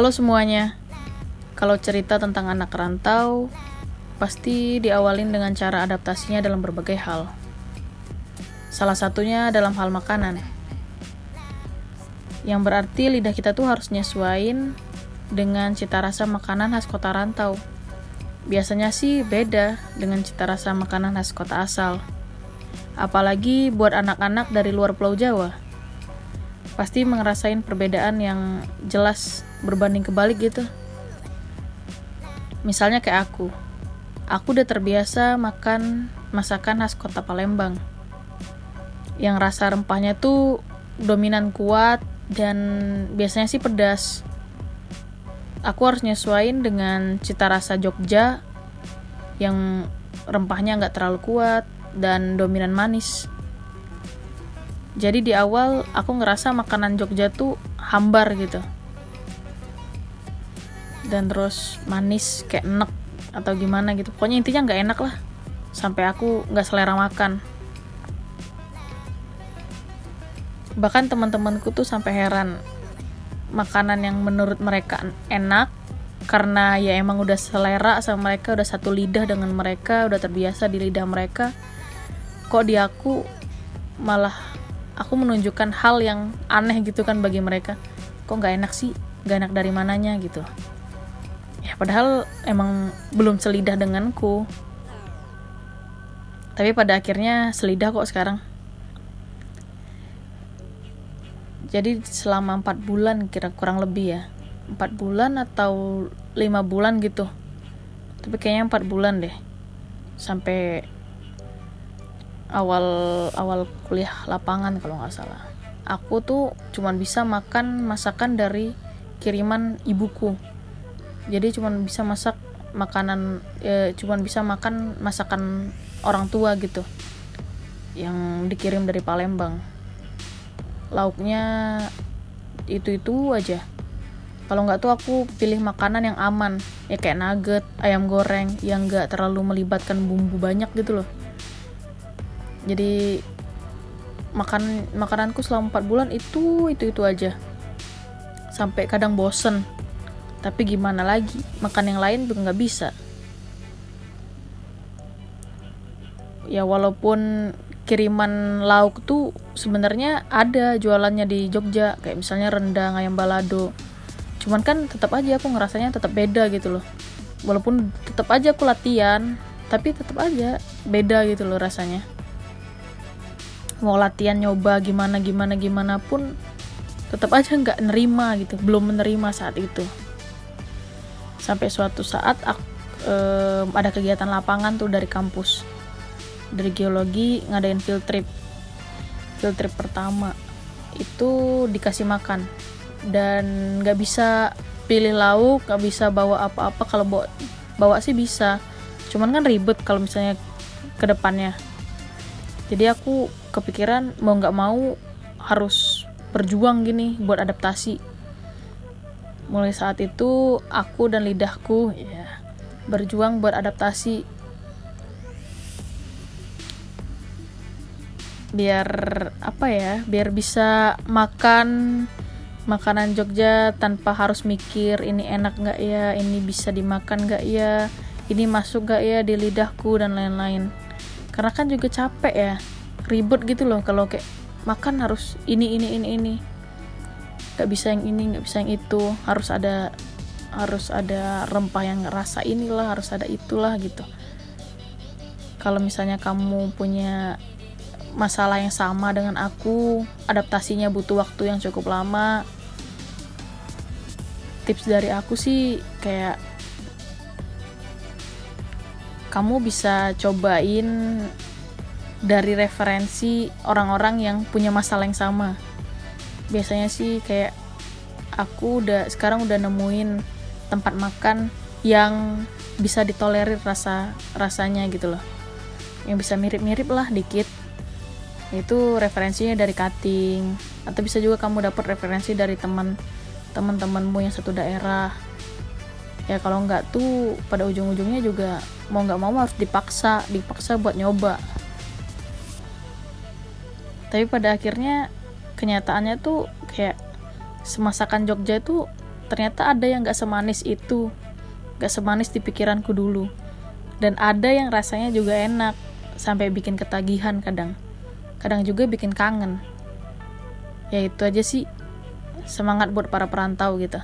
Halo semuanya. Kalau cerita tentang anak rantau, pasti diawalin dengan cara adaptasinya dalam berbagai hal. Salah satunya dalam hal makanan. Yang berarti lidah kita tuh harus nyesuain dengan cita rasa makanan khas kota rantau. Biasanya sih beda dengan cita rasa makanan khas kota asal. Apalagi buat anak-anak dari luar Pulau Jawa. Pasti ngerasain perbedaan yang jelas berbanding kebalik gitu. Misalnya kayak aku. Aku udah terbiasa makan masakan khas kota Palembang. Yang rasa rempahnya tuh dominan kuat dan biasanya sih pedas. Aku harus nyesuaiin dengan cita rasa Jogja yang rempahnya nggak terlalu kuat dan dominan manis. Jadi di awal aku ngerasa makanan Jogja tuh hambar gitu. Dan terus manis kayak enek atau gimana gitu. Pokoknya intinya nggak enak lah. Sampai aku nggak selera makan. Bahkan teman-temanku tuh sampai heran makanan yang menurut mereka enak karena ya emang udah selera sama mereka udah satu lidah dengan mereka udah terbiasa di lidah mereka. Kok di aku malah aku menunjukkan hal yang aneh gitu kan bagi mereka. Kok nggak enak sih? Nggak enak dari mananya gitu. Ya padahal emang belum selidah denganku. Tapi pada akhirnya selidah kok sekarang. Jadi selama empat bulan kira kurang lebih ya. Empat bulan atau lima bulan gitu. Tapi kayaknya empat bulan deh. Sampai awal awal kuliah lapangan kalau nggak salah. Aku tuh cuman bisa makan masakan dari kiriman ibuku. Jadi cuman bisa masak makanan e, cuman bisa makan masakan orang tua gitu yang dikirim dari Palembang. Lauknya itu itu aja. Kalau nggak tuh aku pilih makanan yang aman ya kayak nugget ayam goreng yang nggak terlalu melibatkan bumbu banyak gitu loh jadi makan makananku selama 4 bulan itu itu itu aja. Sampai kadang bosen. Tapi gimana lagi? Makan yang lain nggak bisa. Ya walaupun kiriman lauk tuh sebenarnya ada jualannya di Jogja. Kayak misalnya rendang ayam balado. Cuman kan tetap aja aku ngerasanya tetap beda gitu loh. Walaupun tetap aja aku latihan tapi tetap aja beda gitu loh rasanya mau latihan nyoba gimana gimana gimana pun tetap aja nggak nerima gitu belum menerima saat itu. Sampai suatu saat aku, eh, ada kegiatan lapangan tuh dari kampus. Dari geologi ngadain field trip. Field trip pertama itu dikasih makan. Dan nggak bisa pilih lauk nggak bisa bawa apa-apa kalau bawa bawa sih bisa. Cuman kan ribet kalau misalnya ke depannya jadi aku kepikiran mau nggak mau harus berjuang gini buat adaptasi. Mulai saat itu aku dan lidahku ya berjuang buat adaptasi. Biar apa ya biar bisa makan makanan Jogja tanpa harus mikir ini enak nggak ya ini bisa dimakan nggak ya ini masuk nggak ya di lidahku dan lain-lain karena kan juga capek ya ribet gitu loh kalau kayak makan harus ini ini ini ini. Nggak bisa yang ini nggak bisa yang itu. Harus ada harus ada rempah yang rasa inilah harus ada itulah gitu. Kalau misalnya kamu punya masalah yang sama dengan aku adaptasinya butuh waktu yang cukup lama tips dari aku sih kayak kamu bisa cobain dari referensi orang-orang yang punya masalah yang sama. Biasanya sih kayak aku udah sekarang udah nemuin tempat makan yang bisa ditolerir rasa rasanya gitu loh. Yang bisa mirip-mirip lah dikit. Itu referensinya dari cutting atau bisa juga kamu dapat referensi dari teman teman-temanmu yang satu daerah ya kalau nggak tuh pada ujung-ujungnya juga mau nggak mau harus dipaksa dipaksa buat nyoba. Tapi pada akhirnya kenyataannya tuh kayak semasakan Jogja itu ternyata ada yang gak semanis itu gak semanis di pikiranku dulu. Dan ada yang rasanya juga enak sampai bikin ketagihan kadang. Kadang juga bikin kangen. Ya itu aja sih semangat buat para perantau gitu